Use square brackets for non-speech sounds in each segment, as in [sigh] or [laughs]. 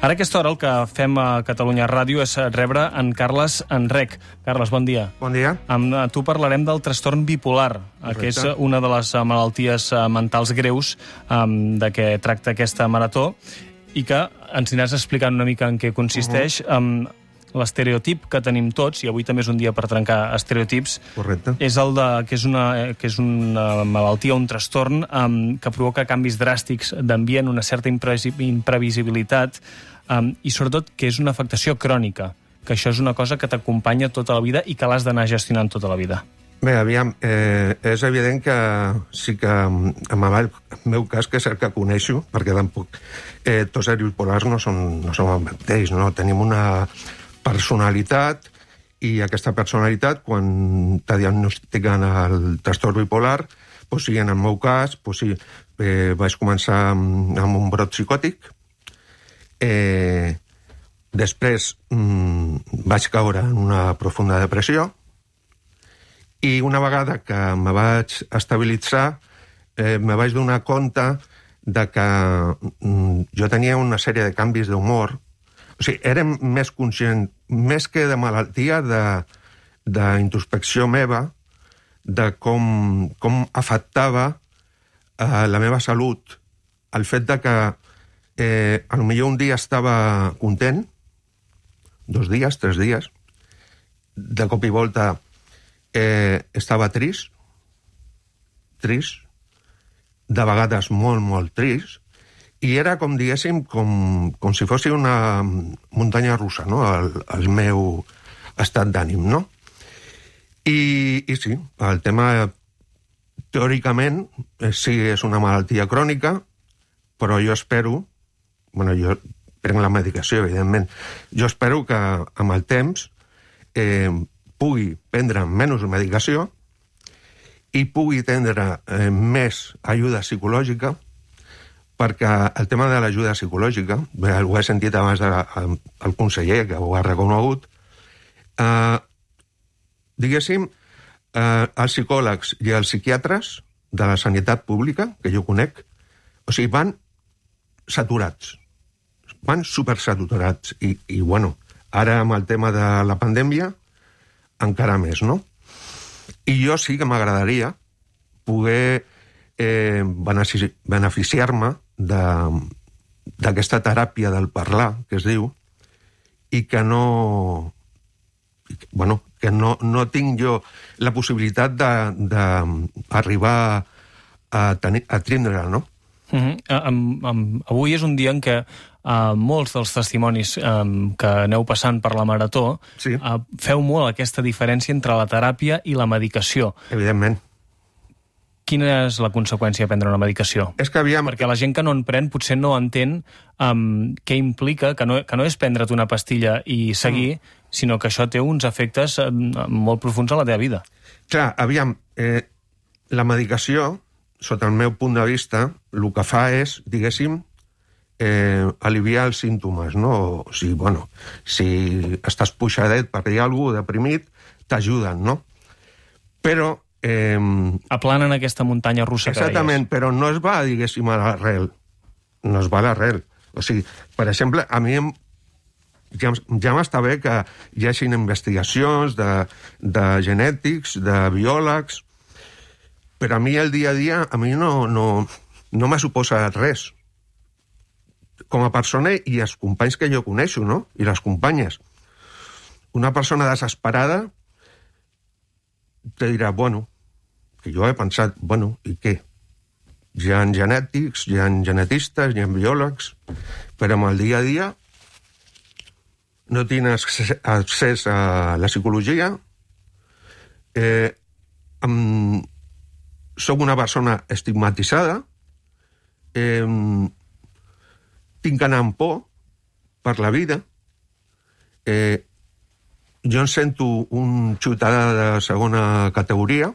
Ara a aquesta hora el que fem a Catalunya Ràdio és rebre en Carles Enrec. Carles, bon dia. Bon dia. Amb eh, tu parlarem del trastorn bipolar, Correcte. que és una de les eh, malalties eh, mentals greus um, de què tracta aquesta marató i que ens aniràs explicant una mica en què consisteix. Uh -huh. um, l'estereotip que tenim tots, i avui també és un dia per trencar estereotips, Correcte. és el de, que, és una, que és una malaltia, un trastorn um, que provoca canvis dràstics d'ambient, una certa imprevisibilitat, um, i sobretot que és una afectació crònica, que això és una cosa que t'acompanya tota la vida i que l'has d'anar gestionant tota la vida. Bé, aviam, eh, és evident que sí que en el meu cas, que és el que coneixo, perquè tampoc eh, tots els bipolars no són, no són el mateix, no? Tenim una personalitat i aquesta personalitat, quan te diagnostiquen el trastorn bipolar, doncs sí, en el meu cas, doncs sí, eh, vaig començar amb, amb un brot psicòtic, eh, després mm, vaig caure en una profunda depressió, i una vegada que me vaig estabilitzar, eh, me vaig donar compte de que mm, jo tenia una sèrie de canvis d'humor o sigui, érem més conscients, més que de malaltia, d'introspecció meva, de com, com afectava eh, la meva salut. El fet de que eh, a lo millor un dia estava content, dos dies, tres dies, de cop i volta eh, estava trist, trist, de vegades molt, molt trist, i era, com diguéssim, com, com si fos una muntanya russa, no?, el, el meu estat d'ànim, no? I, I sí, el tema, teòricament, eh, sí, és una malaltia crònica, però jo espero, bueno, jo prenc la medicació, evidentment, jo espero que amb el temps eh, pugui prendre menys medicació i pugui tindre eh, més ajuda psicològica, perquè el tema de l'ajuda psicològica, bé, ho he sentit abans del de, conseller, que ho ha reconegut, eh, diguéssim, eh, els psicòlegs i els psiquiatres de la sanitat pública, que jo conec, o sigui, van saturats, van supersaturats, i, i bueno, ara amb el tema de la pandèmia, encara més, no? I jo sí que m'agradaria poder eh, beneficiar-me d'aquesta teràpia del parlar, que es diu, i que no... Bueno, que no, no tinc jo la possibilitat d'arribar a, tenir, a tindre no? Uh -huh. um, um, avui és un dia en què uh, molts dels testimonis um, que aneu passant per la marató sí. uh, feu molt aquesta diferència entre la teràpia i la medicació. Evidentment quina és la conseqüència de prendre una medicació? És que aviam... Perquè la gent que no en pren potser no entén um, què implica, que no, que no és prendre't una pastilla i seguir, mm. sinó que això té uns efectes um, molt profuns a la teva vida. Clar, aviam, eh, la medicació, sota el meu punt de vista, el que fa és, diguéssim, eh, aliviar els símptomes, no? O sigui, bueno, si estàs puixadet per dir alguna cosa, deprimit, t'ajuden, no? Però Eh, Aplanen aquesta muntanya russa Exactament, però no es va, diguéssim, a l'arrel. No es va a l'arrel. O sigui, per exemple, a mi em, ja, ja m'està bé que hi hagin investigacions de, de genètics, de biòlegs, però a mi el dia a dia, a mi no, no, no m'ha suposat res. Com a persona i els companys que jo coneixo, no? I les companyes. Una persona desesperada te dirà, bueno, que jo he pensat, bueno, i què? Hi ha genètics, hi ha genetistes, hi ha biòlegs, però amb el dia a dia no tinc accés a la psicologia, eh, amb, soc una persona estigmatitzada, eh, tinc anar amb por per la vida, eh, jo em sento un ciutadà de segona categoria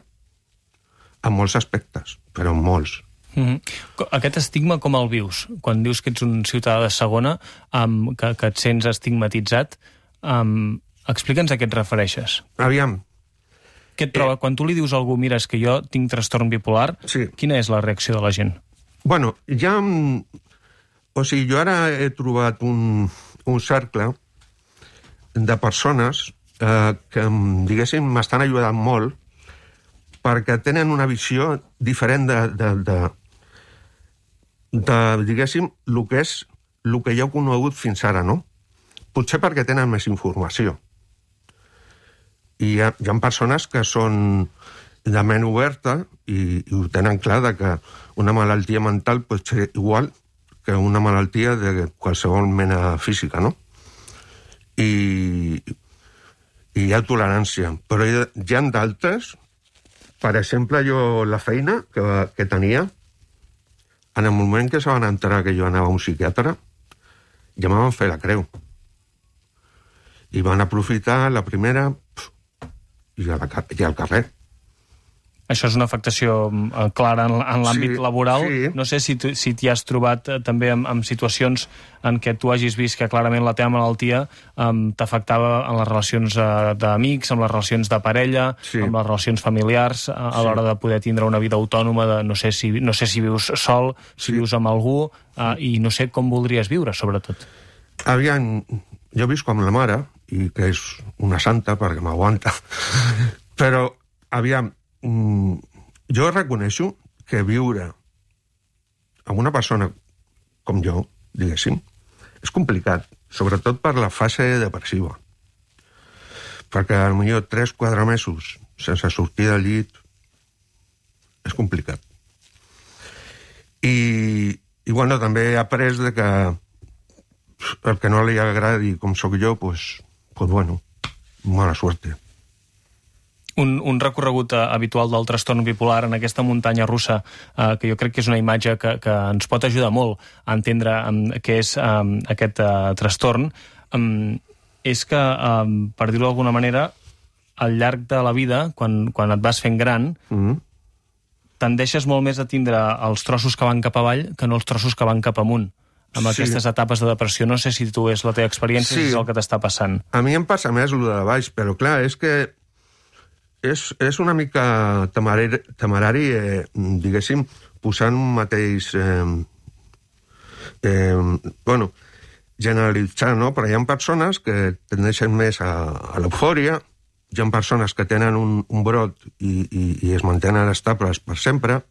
en molts aspectes, però en molts. Mm -hmm. Aquest estigma com el vius? Quan dius que ets un ciutadà de segona, um, que, que et sents estigmatitzat, um, explica'ns a què et refereixes. Aviam. Què et troba? Eh... Quan tu li dius a algú, mira, és que jo tinc trastorn bipolar, sí. quina és la reacció de la gent? Bueno, ha O sigui, jo ara he trobat un, un cercle de persones eh, que, diguéssim, m'estan ajudant molt perquè tenen una visió diferent de, de, de, de diguéssim, el que és el que jo he conegut fins ara, no? Potser perquè tenen més informació. I hi ha, hi ha persones que són de ment oberta i, i ho tenen clar de que una malaltia mental pot ser igual que una malaltia de qualsevol mena física, no? I, i hi ha tolerància. Però hi hi ha d'altres, per exemple, jo la feina que, que tenia, en el moment que se van enterar que jo anava a un psiquiatre, ja me van fer la creu. I van aprofitar la primera pf, i, a la, i al carrer. Això és una afectació eh, clara en, en l'àmbit Sí, laboral. sí. No sé si tu- si t'hi has trobat eh, també en, en situacions en què tu hagis vist que clarament la teva malaltia um, t'afectava en les relacions uh, d'amics, amb les relacions de parella, Sí. amb les relacions familiars, a, a Sí. l'hora de poder tindre una vida autònoma, de, no, sé si, no sé si vius sol, si Sí. vius amb algú, uh, i no sé com voldries viure, sobretot. Aviam, jo visc amb la mare, i que és una santa perquè m'aguanta, [laughs] però, aviam, mm, jo reconeixo que viure amb una persona com jo, diguéssim, és complicat, sobretot per la fase depressiva. Perquè potser 3-4 mesos sense sortir del llit és complicat. I, i bueno, també he après de que el que no li agradi com sóc jo, pues, pues bueno, mala suerte. Un, un recorregut eh, habitual del trastorn bipolar en aquesta muntanya russa, eh, que jo crec que és una imatge que, que ens pot ajudar molt a entendre um, què és um, aquest uh, trastorn, um, és que, um, per dir-ho d'alguna manera, al llarg de la vida, quan, quan et vas fent gran, Mm -hmm. tendeixes molt més a tindre els trossos que van cap avall que no els trossos que van cap amunt amb Sí. aquestes etapes de depressió. No sé si tu és la teva experiència, Sí. si és el que t'està passant. A mi em passa més el de baix, però clar, és que és, és una mica temerari, temerari eh, diguéssim, posant un mateix... Eh, eh, bueno, generalitzar, no? Però hi ha persones que tendeixen més a, a l'eufòria, hi ha persones que tenen un, un brot i, i, i es mantenen estables per sempre.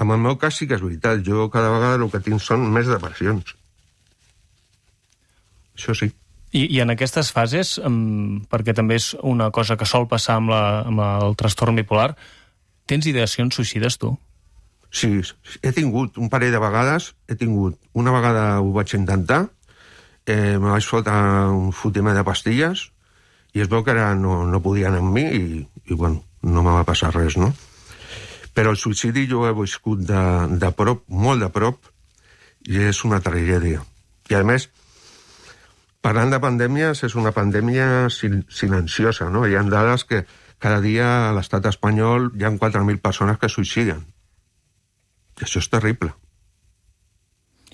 En el meu cas sí que és veritat, jo cada vegada el que tinc són més depressions. Això sí. I, I en aquestes fases, perquè també és una cosa que sol passar amb, la, amb el trastorn bipolar, tens ideacions suïcides, tu? Sí, he tingut un parell de vegades, he tingut... Una vegada ho vaig intentar, eh, me vaig fotre un fotimer de pastilles i es veu que ara no, no podien amb mi i, i bueno, no me va passar res, no? Però el suïcidi jo he viscut de, de prop, molt de prop, i és una tragèdia. I a més, parlant de pandèmies, és una pandèmia sil silenciosa, no? Hi ha dades que cada dia a l'estat espanyol hi ha 4.000 persones que suïciden. Això és terrible.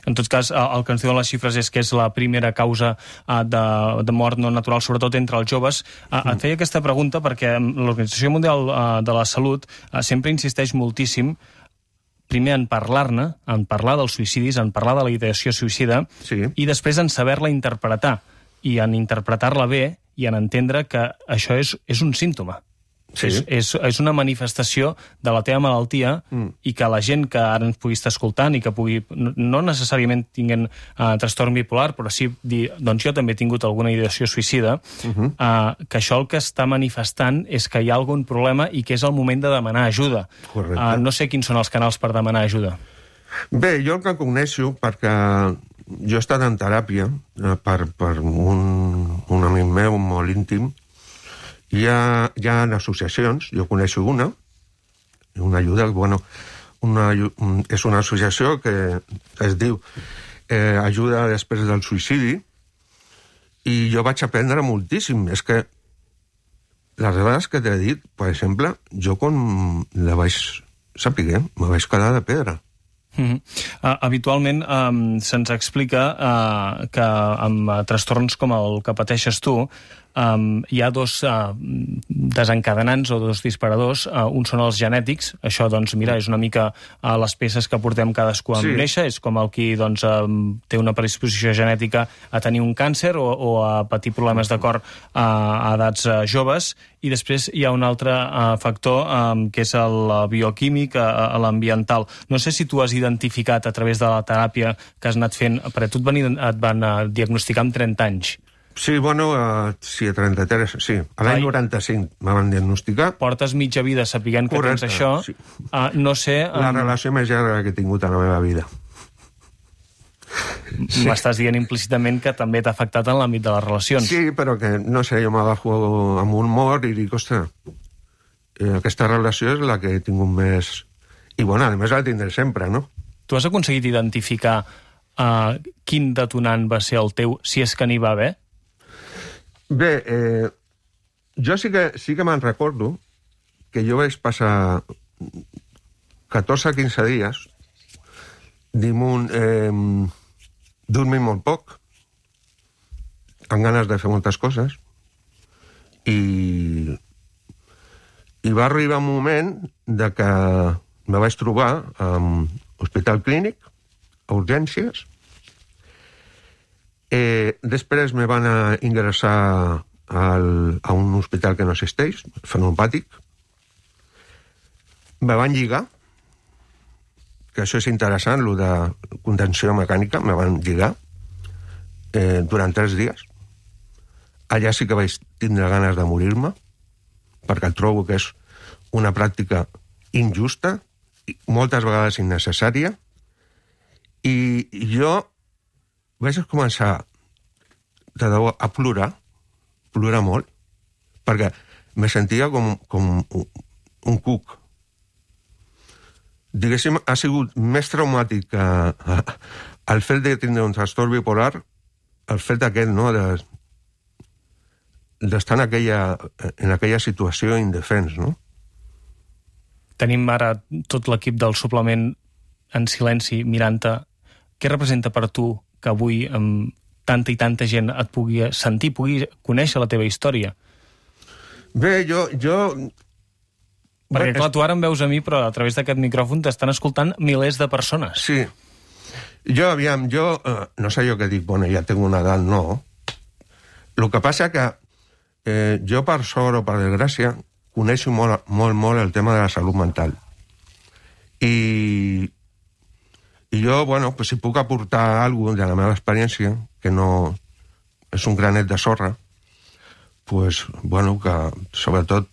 En tot cas, el el que ens diuen les xifres és que és la primera causa eh, de, de mort no natural, sobretot entre els joves. Eh, Et feia aquesta pregunta perquè l'Organització Mundial eh, de la Salut eh, sempre insisteix moltíssim primer en parlar-ne, en parlar dels suïcidis, en parlar de la ideació suïcida, Sí. i després en saber-la interpretar, i en interpretar-la bé, i en entendre que això és, és un símptoma. Sí. És, és, és una manifestació de la teva malaltia mm. i que la gent que ara ens pugui estar escoltant i que pugui, no- necessàriament tinguen uh, trastorn bipolar, però sí dir, doncs jo també he tingut alguna ideació suïcida, uh -huh. uh, que això el que està manifestant és que hi ha algun problema i que és el moment de demanar ajuda. Correcte. Uh, no sé quins són els canals per demanar ajuda. Bé, jo el que coneixo, perquè jo he estat en teràpia eh, per, per un, un amic meu molt íntim, hi ha, hi ha associacions, jo coneixo una, una ajuda, bueno, una, un- és una associació que es diu eh, Ajuda després del suïcidi, i jo vaig aprendre moltíssim. És que les dades que t'he dit, per exemple, jo quan la vaig saber, me vaig quedar de pedra. Mm -hmm. uh, habitualment um, se'ns explica uh, que amb trastorns com el que pateixes tu um, hi ha dos uh, desencadenants o dos disparadors. Uh, un són els genètics. Això, doncs, mira, és una mica uh, les peces que portem cadascú a sí. néixer. És com el qui doncs, um, té una predisposició genètica a tenir un càncer o, o a patir problemes de cor uh, a edats uh, joves. I després hi ha un altre uh, factor, um, que és el bioquímic, uh, l'ambiental. No sé si tu has identificat a través de la teràpia que has anat fent, perquè tu et van, et van uh, diagnosticar amb 30 anys. Sí, bueno, uh, sí, a 33, sí. A l'any 95 me van diagnosticar. Portes mitja vida sapiguent que Correcte, tens això. Sí. Uh, no sé... Um... La relació més llarga que he tingut a la meva vida. Sí. M'estàs dient implícitament que també t'ha afectat en l'àmbit de les relacions. Sí, però que, no sé, jo m'agafo amb un mort i dic, ostres, eh, aquesta relació és la que he tingut més... I, bueno, a més la tindré sempre, no? Tu has aconseguit identificar uh, quin detonant va ser el teu, si és que n'hi va haver? Bé, eh, jo sí que, sí que me'n recordo que jo vaig passar 14-15 dies dimunt, eh, dormint molt poc, amb ganes de fer moltes coses, i, i va arribar un moment de que me vaig trobar en hospital clínic, a urgències, Eh, després me van a ingressar al, a un hospital que no existeix, fenopàtic. Me van lligar, que això és interessant, el de contenció mecànica, me van lligar eh, durant tres dies. Allà sí que vaig tindre ganes de morir-me, perquè trobo que és una pràctica injusta, moltes vegades innecessària, i jo vaig començar de debò a plorar, plorar molt, perquè me sentia com, com un, cuc. Diguéssim, ha sigut més traumàtic que el fet de tindre un trastorn bipolar, el fet aquest, no?, de, d'estar en aquella, en aquella situació indefens, no? Tenim ara tot l'equip del suplement en silenci mirant-te. Què representa per tu que avui amb tanta i tanta gent et pugui sentir, pugui conèixer la teva història? Bé, jo... jo... Perquè, clar, tu ara em veus a mi, però a través d'aquest micròfon t'estan escoltant milers de persones. Sí. Jo, aviam, jo... Eh, no sé jo què dic, bueno, ja tinc una edat, no. El que passa que eh, jo, per sort o per desgràcia, coneixo molt, molt, molt el tema de la salut mental. I, i jo, bueno, pues, si puc aportar alguna de la meva experiència, que no és un granet de sorra, pues, bueno, que sobretot...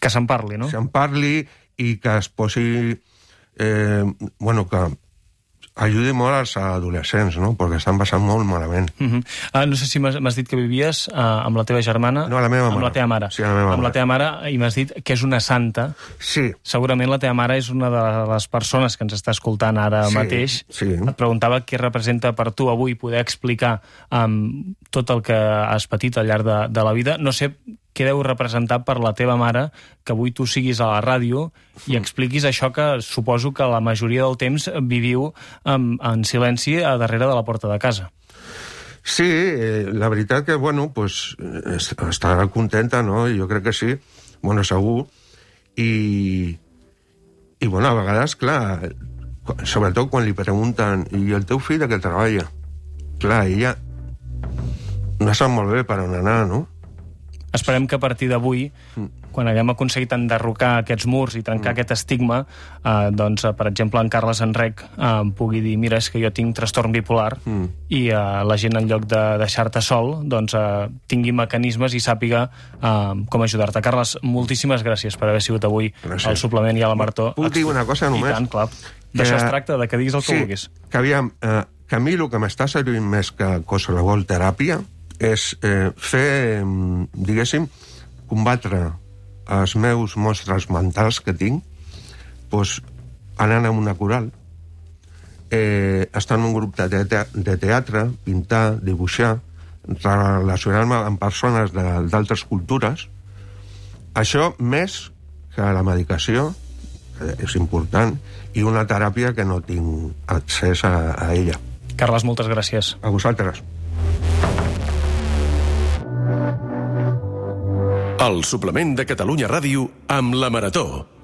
Que se'n parli, no? Se'n parli i que es posi... Eh, bueno, que ajudi molt als adolescents, no? perquè estan passant molt malament. Uh -huh. uh, no sé si m'has dit que vivies uh, amb la teva germana... No, la meva amb mare. la teva mare. Sí, la meva amb mare. la teva mare, i m'has dit que és una santa. Sí. Segurament la teva mare és una de les persones que ens està escoltant ara sí, mateix. Sí. Et preguntava què representa per tu avui poder explicar um, tot el que has patit al llarg de, de la vida. No sé què deu representar per la teva mare que avui tu siguis a la ràdio i expliquis això que suposo que la majoria del temps viviu en, en silenci a darrere de la porta de casa. Sí, eh, la veritat que, bueno, pues, estarà contenta, no? Jo crec que sí, bueno, segur. I, i bueno, a vegades, clar, sobretot quan li pregunten i el teu fill de què treballa? Clar, ella no sap molt bé per on anar, no? Esperem que a partir d'avui, quan haguem aconseguit enderrocar aquests murs i trencar mm. aquest estigma, eh, doncs, eh, per exemple, en Carles Enrec eh, pugui dir mira, és que jo tinc trastorn bipolar mm. i eh, la gent, en lloc de deixar-te sol, doncs, eh, tingui mecanismes i sàpiga eh, com ajudar-te. Carles, moltíssimes gràcies per haver sigut avui gràcies. al suplement i a la Martó. Puc dir una cosa només? I tant, clar. D'això es tracta, de que diguis el que sí, vulguis. que aviam, eh, que a mi el que m'està servint més que qualsevol teràpia és eh, fer, diguéssim, combatre els meus mostres mentals que tinc doncs, anant a una coral, eh, estar en un grup de, te de teatre, pintar, dibuixar, relacionar-me amb persones d'altres cultures. Això més que la medicació, que és important, i una teràpia que no tinc accés a, a ella. Carles, moltes gràcies. A vosaltres. El suplement de Catalunya Ràdio amb la Marató.